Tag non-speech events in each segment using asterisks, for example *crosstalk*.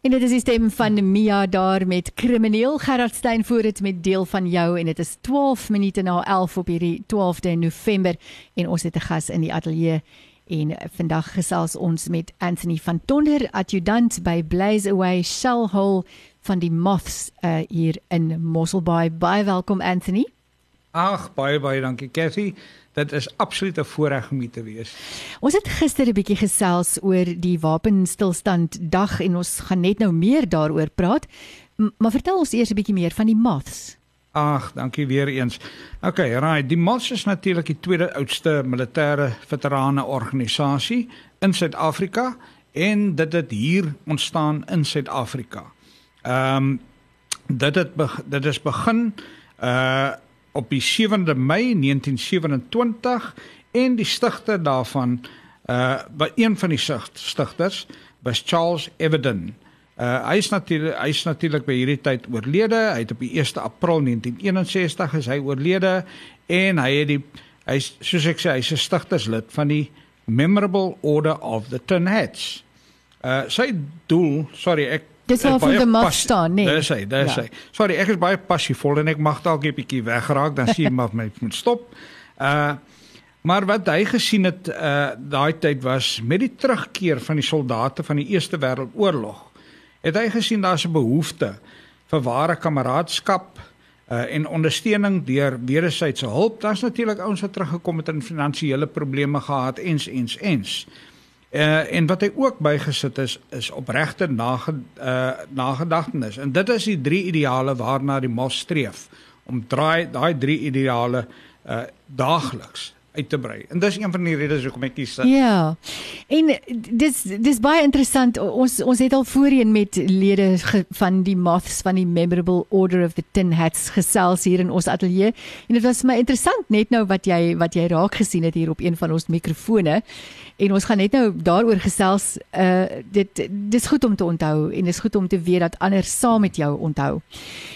En dit is die stem van Mia daar met krimineel. Gerard Stein voor dit met deel van jou en dit is 12 minute na 11 op hierdie 12de November. En ons het 'n gas in die ateljee en vandag gesels ons met Anthony van Tonder adjutant by Blaze Away Shell Hole van die Moths uh, hier in Mosselbaai. Baie welkom Anthony. Ag baie baie dankie Cathy dit is absoluut 'n voorreg om hier te wees. Ons het gister 'n bietjie gesels oor die wapenstilstand dag en ons gaan net nou meer daaroor praat. M maar vertel ons eers 'n bietjie meer van die Moths. Ag, dankie weer eens. OK, right, die Moths is natuurlik die tweede oudste militêre veterane organisasie in Suid-Afrika en dit het hier ontstaan in Suid-Afrika. Ehm um, dit het dit is begin uh op die 7de Mei 1927 en die stigter daarvan uh by een van die stigters was Charles Eveden. Uh hy is natuurlik hy is natuurlik by hierdie tyd oorlede. Hy het op die 1 April 1961 is hy oorlede en hy het die hy soos ek sê hy's 'n stigterslid van die Memorable Order of the Tin Hats. Uh sy doel, sorry, ek Dis al vir die mag staan, nee. Dis hy, dis ja. hy. Sorry, ek is baie passievol en ek mag dalk 'n bietjie wegraak, dan sien maar my moet stop. Uh maar wat hy gesien het uh daai tyd was met die terugkeer van die soldate van die Eerste Wêreldoorlog. Het hy gesien daar's 'n behoefte vir ware kameraadskap uh en ondersteuning deur wederwysige hulp. Daar's natuurlik ouens wat teruggekom het en finansiële probleme gehad ens ens ens. Uh, en wat hy ook bygesit is is opregte nage, uh, nagedagtenis. En dit is die drie ideale waarna die mos streef om draai daai drie ideale uh, daagliks uit te brei. En dis een van die redes hoekom ek kies. Ja. En dis dis baie interessant. Ons ons het al voorheen met lede van die Moths van die Memorable Order of the Tin Hats gesels hier in ons ateljee. En dit was my interessant net nou wat jy wat jy raak gesien het hier op een van ons mikrofone. En ons gaan net nou daaroor gesels. Uh dit dis goed om te onthou en dis goed om te weet dat ander saam met jou onthou.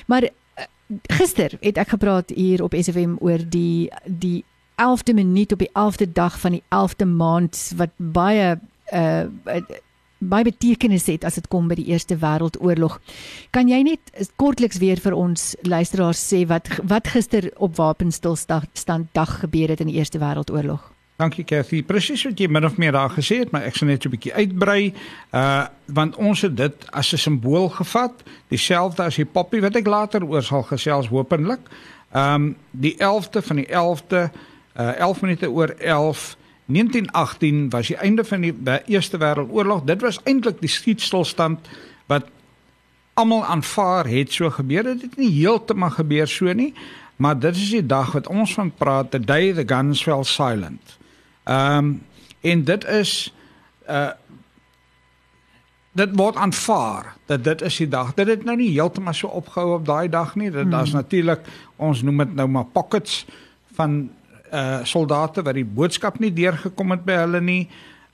Maar uh, gister het ek gepraat hier op SFM oor die die 11de minuut op die 11de dag van die 11de maand wat baie uh baie betekenis het as dit kom by die Eerste Wêreldoorlog. Kan jy net kortliks weer vir ons luisteraars sê wat wat gister op wapenstilstand dag gebeur het in die Eerste Wêreldoorlog? Dankie Cathy. Presies wat jy min of meer daar gesê het, maar ek sal net 'n bietjie uitbrei. Uh want ons het dit as 'n simbool gevat, dieselfde as die poppie wat ek later oor sal gesels hopelik. Um die 11de van die 11de uh 11 minute oor 11 1918 was die einde van die Eerste Wêreldoorlog. Dit was eintlik die skietstilstand wat almal aanvaar het so gebeur. Dit het nie heeltemal gebeur so nie, maar dit is die dag wat ons van praat, the day the guns fell silent. Ehm um, en dit is uh dit word aanvaar dat dit is die dag. Dit het nou nie heeltemal so opgehou op daai dag nie. Dit hmm. daar's natuurlik ons noem dit nou maar pockets van uh soldate wat die boodskap nie deurgekom het by hulle nie.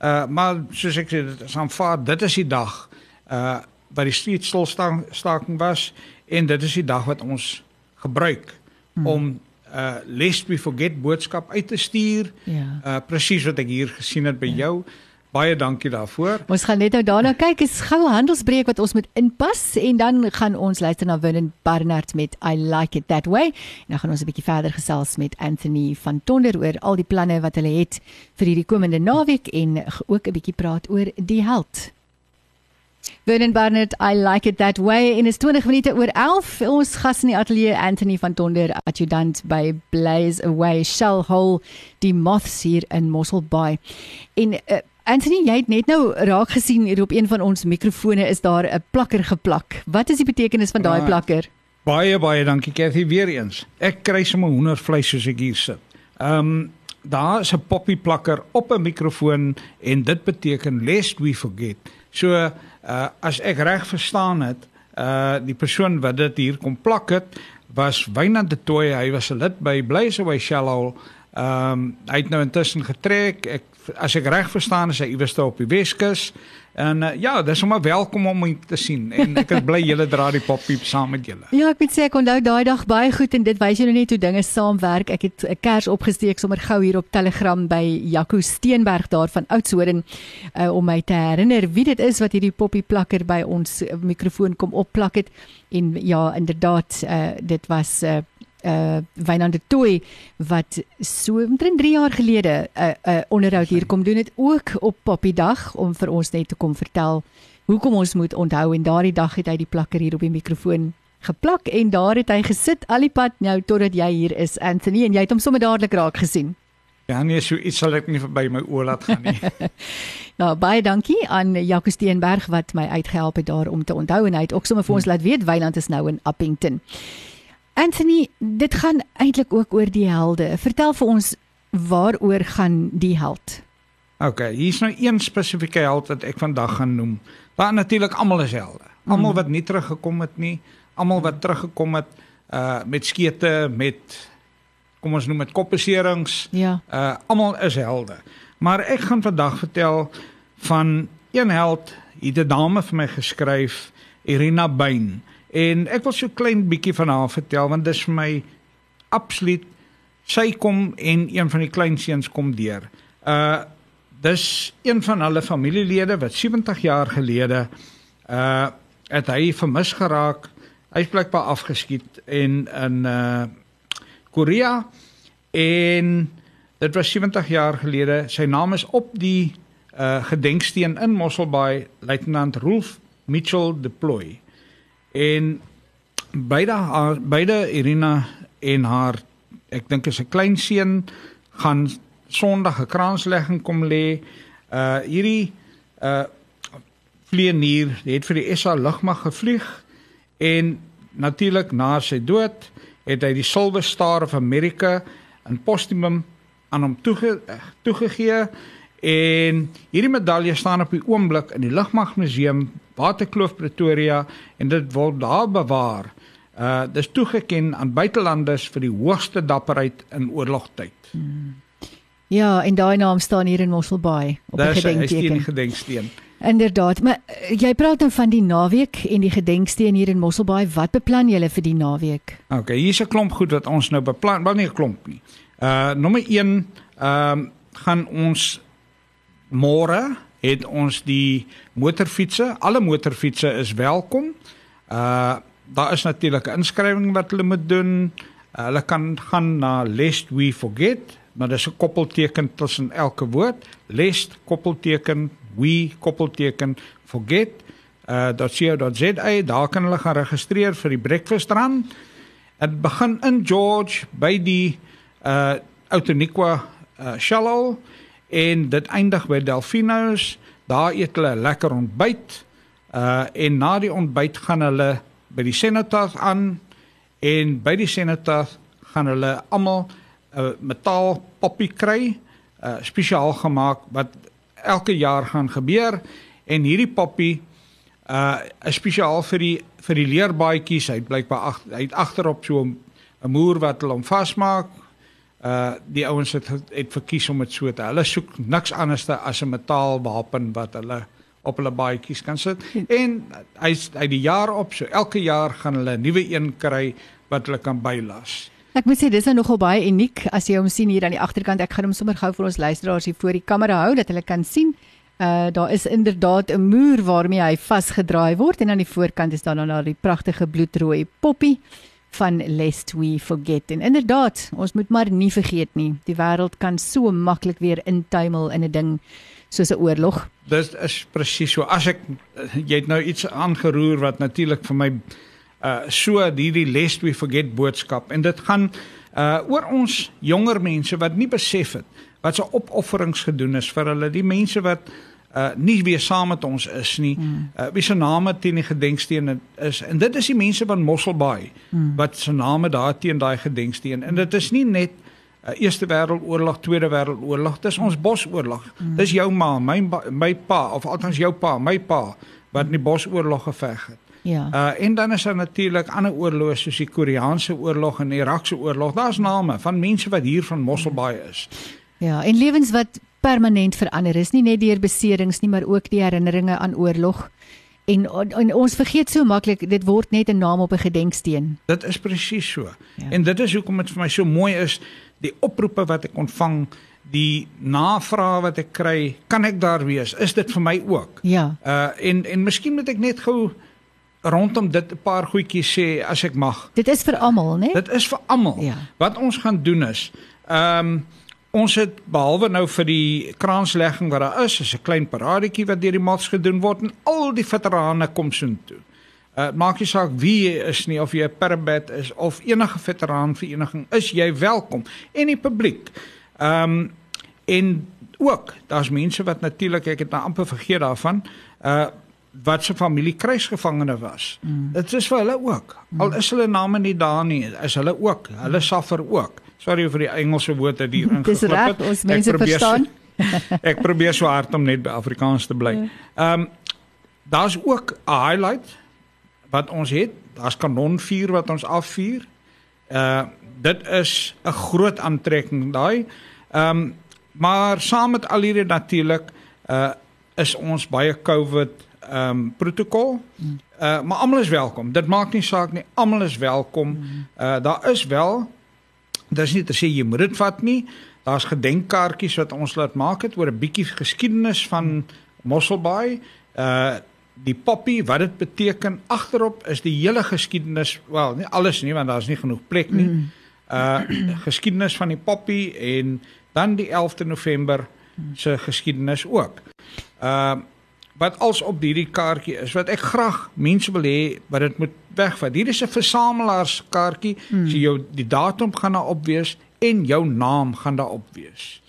Uh maar soos ek sê dit is aanvaar dit is die dag uh wat die streetstilstaking was en dit is die dag wat ons gebruik hmm. om uh lest we forget boodskap uit te stuur. Ja. Uh presies wat ek hier gesien het by ja. jou. Baie dankie daarvoor. Ons gaan net nou daarna kyk. Is gou handelsbreek wat ons moet inpas en dan gaan ons luister na Winnen Barnard met I like it that way. En dan gaan ons 'n bietjie verder gesels met Anthony van Tonder oor al die planne wat hulle het vir hierdie komende naweek en ook 'n bietjie praat oor die held. Winnen Barnard, I like it that way. En is 20 minute oor 11. Ons gas in die ateljee Anthony van Tonder, adjutant by Blaze Away Shell Hole, die Moths hier in Mossel Bay. En uh, Anthony, jy het net nou raak gesien hier op een van ons mikrofone is daar 'n plakker geplak. Wat is die betekenis van daai ah, plakker? Baie baie dankie Cathy weer eens. Ek kry sommer hoendervleis soos ek hier sit. Ehm um, daar is 'n poppy plakker op 'n mikrofoon en dit beteken lest we forget. So uh as ek reg verstaan het, uh die persoon wat dit hier kom plak het, was Wynand de Tooi. Hy was 'n lid by Blazeaway Shallow. Ehm um, hy het nou intussen getrek. Ek as ek reg verstaan is hy iewers op die Weskus. En uh, ja, dis sommer welkom om hom te sien en ek is bly julle dra die poppiep saam met julle. Ja, ek moet sê ek onthou daai dag baie goed en dit wys jy nou net hoe dinge saamwerk. Ek het 'n kers opgesteek sommer gou hier op Telegram by Jaco Steenberg daar van Oudtshoorn uh, om my te herinner wie dit is wat hierdie poppie plakker by ons uh, mikrofoon kom opplak het. En ja, inderdaad, uh, dit was uh, uh Wynand de Tooi wat so omtrent 3 jaar gelede 'n uh, 'n uh, onderhoud hier kom doen het ook op Poppy Dag om vir ons net te kom vertel hoekom ons moet onthou en daardie dag het hy die plakker hier op die mikrofoon geplak en daar het hy gesit al die pad nou totdat jy hier is Anthony en jy het hom sommer dadelik raak gesien. Ja nee, so iets sal ek nie verby my oë laat gaan nie. *laughs* nou baie dankie aan Jacques Steenberg wat my uitgehelp het daar om te onthou en hy het ook sommer vir ons hmm. laat weet Wynand is nou in Appington. Anthony, dit gaan eintlik ook oor die helde. Vertel vir ons waaroor gaan die held? OK, hier's nou een spesifieke held wat ek vandag gaan noem. Maar natuurlik almal is helde. Almal mhm. wat nie teruggekom het nie, almal wat teruggekom het uh met skete, met kom ons noem dit koppeserings. Ja. Uh almal is helde. Maar ek gaan vandag vertel van een held, hier 'n dame vir my geskryf, Irina Bain. En ek wil so klein bietjie van haar vertel want dit is vir my absoluut sy kom en een van die kleinseuns kom deur. Uh dis een van hulle familielede wat 70 jaar gelede uh het hy vermis geraak. Hy's blykbaar afgeskiet en in uh Korea en dit was 70 jaar gelede. Sy naam is op die uh gedenksteen in Mosselbaai, luitenant Rolf Mitchell deploy. En beide haar beide Irina en haar ek dink is 'n klein seun gaan Sondag 'n kraanslegging kom lê. Uh hierdie uh vlieënier het vir die SA lugmag gevlieg en natuurlik na sy dood het hy die Silver Star of America in posthumum aan hom toege, toegegee en hierdie medalje staan op die oomblik in die Lugmagmuseum Waterkloof Pretoria en dit word daar bewaar. Uh dis toegeken aan buitelanders vir die hoogste dapperheid in oorlogtyd. Hmm. Ja, en daai naam staan hier in Mosselbaai op die gedenksteen. Dis 'n gedenksteen. Inderdaad, maar uh, jy praat nou van die naweek en die gedenksteen hier in Mosselbaai. Wat beplan julle vir die naweek? Okay, hier's 'n klomp goed wat ons nou beplan, wel nie 'n klomp nie. Uh nommer 1, ehm uh, gaan ons môre het ons die motorfietsse. Alle motorfietsse is welkom. Uh daar is natuurlik 'n inskrywing wat hulle moet doen. Uh, hulle kan gaan na lest we forget, maar dis 'n koppelteken tussen elke woord. Lest koppelteken we koppelteken forget. Uh .co.za daar kan hulle gaan registreer vir die breakfast run. Dit begin in George by die uh Outeniqua uh Shallow en dit eindig by Delfinos. Daar eet hulle lekker ontbyt. Uh en na die ontbyt gaan hulle by die Senators aan en by die Senators gaan hulle almal 'n uh, metaal poppie kry, uh spesiaal gemaak wat elke jaar gaan gebeur en hierdie poppie uh is spesiaal vir die vir die leerbaadjies. Hy blyk by ag hy het agterop so 'n moer wat hulle hom vasmaak uh die ouens het het verkies om dit so te. Hulle soek niks anders as 'n metaalwapen wat hulle op hulle baadjies kan sit. En hy hy die jaar op, so elke jaar gaan hulle 'n nuwe een kry wat hulle kan bylas. Ek moet sê dis nou nogal baie uniek as jy hom sien hier aan die agterkant. Ek gaan hom sommer gou vir ons luisteraars hier voor die kamera hou dat hulle kan sien. Uh daar is inderdaad 'n muur waarmee hy vasgedraai word en aan die voorkant is daar dan nou die pragtige bloedrooi poppie van lest we forget. En inderdaad ons moet maar nie vergeet nie die wêreld kan so maklik weer intuimel in 'n ding soos 'n oorlog. Dis is presies so. As ek jy het nou iets aangeroer wat natuurlik vir my uh so hierdie lest we forget boodskap en dit gaan uh oor ons jonger mense wat nie besef het wat se opofferings gedoen is vir hulle. Die mense wat uh nie weer saam met ons is nie. Hmm. Uh wie se name teen die gedenksteen is en dit is die mense van Mosselbaai hmm. wat se name daar teen daai gedenksteen en dit is nie net uh, Eerste Wêreldoorlog, Tweede Wêreldoorlog, dis ons Bosoorlog. Hmm. Dis jou ma, my my pa of althans jou pa, my pa wat in die Bosoorlog geveg het. Ja. Uh en dan is daar natuurlik ander oorloë soos die Koreaanse oorlog en die Irakse oorlog. Daar's name van mense wat hier van Mosselbaai is. Ja, en lewens wat permanent verander is, nie net deur beserings nie, maar ook die herinneringe aan oorlog. En, en ons vergeet so maklik, dit word net 'n naam op 'n gedenksteen. Dit is presies so. Ja. En dit is hoekom dit vir my so mooi is, die oproepe wat ek ontvang, die navrae wat ek kry, kan ek daar wees? Is dit vir my ook? Ja. Uh en en miskien moet ek net gou rondom dit 'n paar goedjies sê as ek mag. Dit is vir almal, né? Dit is vir almal. Ja. Wat ons gaan doen is, ehm um, Ons het behalwe nou vir die kraanslegging wat daar is, is 'n klein paradetjie wat deur die mats gedoen word en al die veterane kom so toe. Uh maak nie saak wie jy is nie of jy 'n parabet is of enige veteraan vereniging is jy welkom en die publiek. Ehm um, en ook daar's mense wat natuurlik ek het nou amper vergeet daarvan uh wat se familie kruisgevangene was. Mm. Dit is vir hulle ook. Al is hulle name nie daar nie, is hulle ook. Hulle suffer ook. Sorry vir die Engelse woorde hier *laughs* ingeklip het. Dis reg, ons mense verstaan. *laughs* ek probeer so hard om net by Afrikaans te bly. Ja. Ehm um, daar's ook 'n highlight wat ons het. Daar's kanonvuur wat ons afvuur. Uh dit is 'n groot aantrekking daai. Ehm um, maar saam met al hierdie natuurlik uh is ons baie COVID ehm um, protokol. Uh maar almal is welkom. Dit maak nie saak nie. Almal is welkom. Uh daar is wel Dis nie te sê jy moet dit vat nie. Daar's gedenkkaartjies wat ons laat maak het oor 'n bietjie geskiedenis van Mosselbaai. Uh die poppy, wat dit beteken agterop is die hele geskiedenis, wel, nie alles nie want daar's nie genoeg plek nie. Mm. Uh *clears throat* geskiedenis van die poppy en dan die 11de November se geskiedenis ook. Uh wat als op hierdie kaartjie is wat ek graag mense wil hê wat dit moet wegvat. Hier is 'n versamelaaarskaartjie. Hmm. So jou die datum gaan daar op wees en jou naam gaan daar op wees.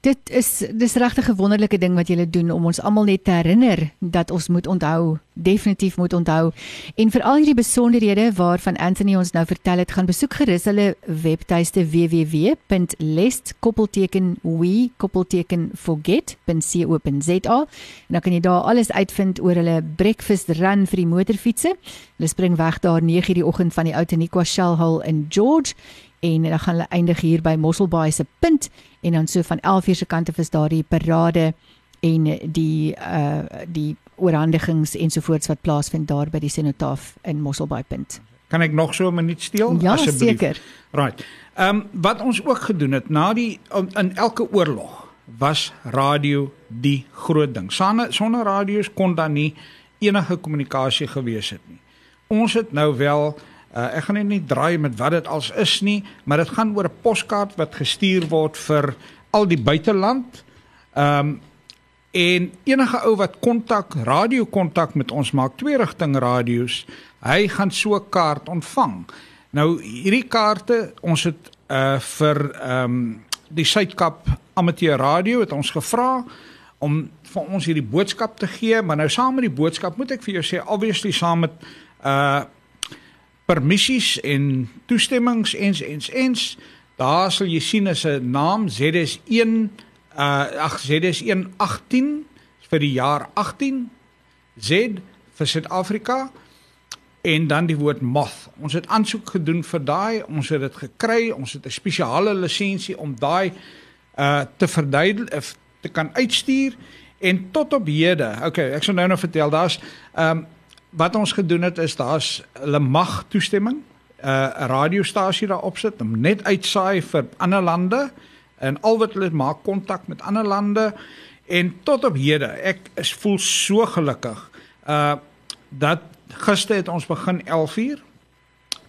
Dit is dis regtig 'n wonderlike ding wat julle doen om ons almal net te herinner dat ons moet onthou, definitief moet onthou. En vir al hierdie besonderhede waarvan Anthony ons nou vertel het, gaan besoek gerus hulle webtuiste www.lest.we.forget.co.za en dan kan jy daar alles uitvind oor hulle breakfast run vir die motorfietsse. Hulle spring weg daar 9:00 die oggend van die ou Teniqua Shell Hall in George en dan gaan hulle eindig hier by Mosselbaai se punt en dan so van 11:00 se kant af is daar die parade en die uh die oorhandigings ensovoorts wat plaasvind daar by die Senotaf in Mosselbaai punt. Kan ek nog so 'n minuut steel ja, asseblief? Ja, seker. Right. Ehm um, wat ons ook gedoen het na die in elke oorlog was radio die groot ding. Sonder sonder radio's kon daar nie enige kommunikasie gewees het nie. Ons het nou wel Uh, ek gaan net nie draai met wat dit als is nie, maar dit gaan oor 'n poskaart wat gestuur word vir al die buiteland. Ehm um, en enige ou wat kontak, radio kontak met ons maak twee rigting radio's, hy gaan so 'n kaart ontvang. Nou hierdie kaarte, ons het uh vir ehm um, die Suidkap Amateur Radio het ons gevra om vir ons hierdie boodskap te gee, maar nou saam met die boodskap moet ek vir jou sê obviously saam met uh permissies en toestemmings ens ens ens. Daar sal jy sien as 'n naam ZS1 uh ag ZS1 18 vir die jaar 18 Z vir Suid-Afrika en dan die woord moth. Ons het aansoek gedoen vir daai, ons het dit gekry, ons het 'n spesiale lisensie om daai uh te verduidelik te kan uitstuur. En tot op hede. Okay, ek sal nou nou vertel, daar's um wat ons gedoen het is daar's hulle mag toestemming 'n uh, radiostasie daar opsit om net uitsaai vir ander lande en al wat hulle maak kontak met ander lande. En tot op hede ek is voel so gelukkig uh dat gister het ons begin 11uur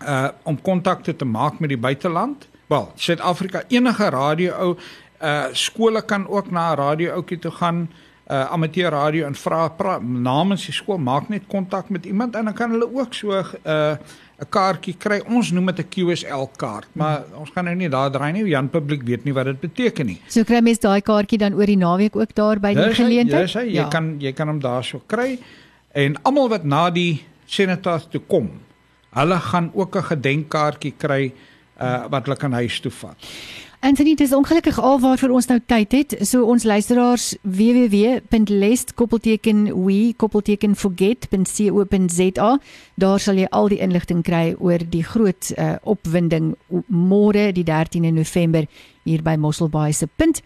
uh om kontakte te maak met die buiteland. Wel Suid-Afrika enige radio ou uh skole kan ook na 'n radio ouetjie toe gaan. uh, amateur radio en vra namens die skool maak net kontak met iemand en dan kan hulle ook so 'n uh, 'n kaartjie kry. Ons noem dit 'n QSL kaart, maar hmm. ons gaan nou nie daar draai nie. Jan publiek weet nie wat dit beteken nie. So kry mens daai kaartjie dan oor die naweek ook daar by die geleentheid. Ja, jy kan jy kan hom daar so kry. En almal wat na die senator toe kom, hulle gaan ook 'n gedenkkaartjie kry uh, wat hulle kan huis toe vat. Anthony, dit is ongelukkig alwaar vir ons nou tyd het. So ons luisteraars www.lest.we.forget.co.za. Daar sal jy al die inligting kry oor die groot uh, opwinding môre die 13de November hier by Mosselbaai se punt.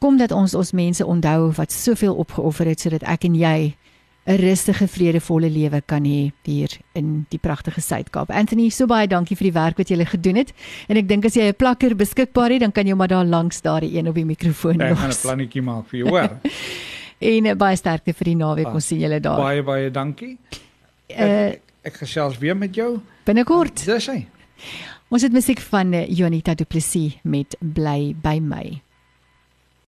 Kom dat ons ons mense onthou wat soveel opgeoffer het sodat ek en jy 'n rustige, vredevolle lewe kan hê hier in die pragtige Suid-Kaap. Anthony, so baie dankie vir die werk wat jy gele gedoen het. En ek dink as jy 'n plakker beskikbaar het, dan kan jy maar daar langs daar die een op die mikrofoon los. Ek gaan 'n plannetjie maak vir jou, hoor. *laughs* en uh, baie sterkte vir die naweek. Ons sien julle daar. Baie baie dankie. Uh, ek, ek gesels weer met jou binnekort. Dis hy. Ons het musiek van uh, Jonita Du Plessis met Bly by my.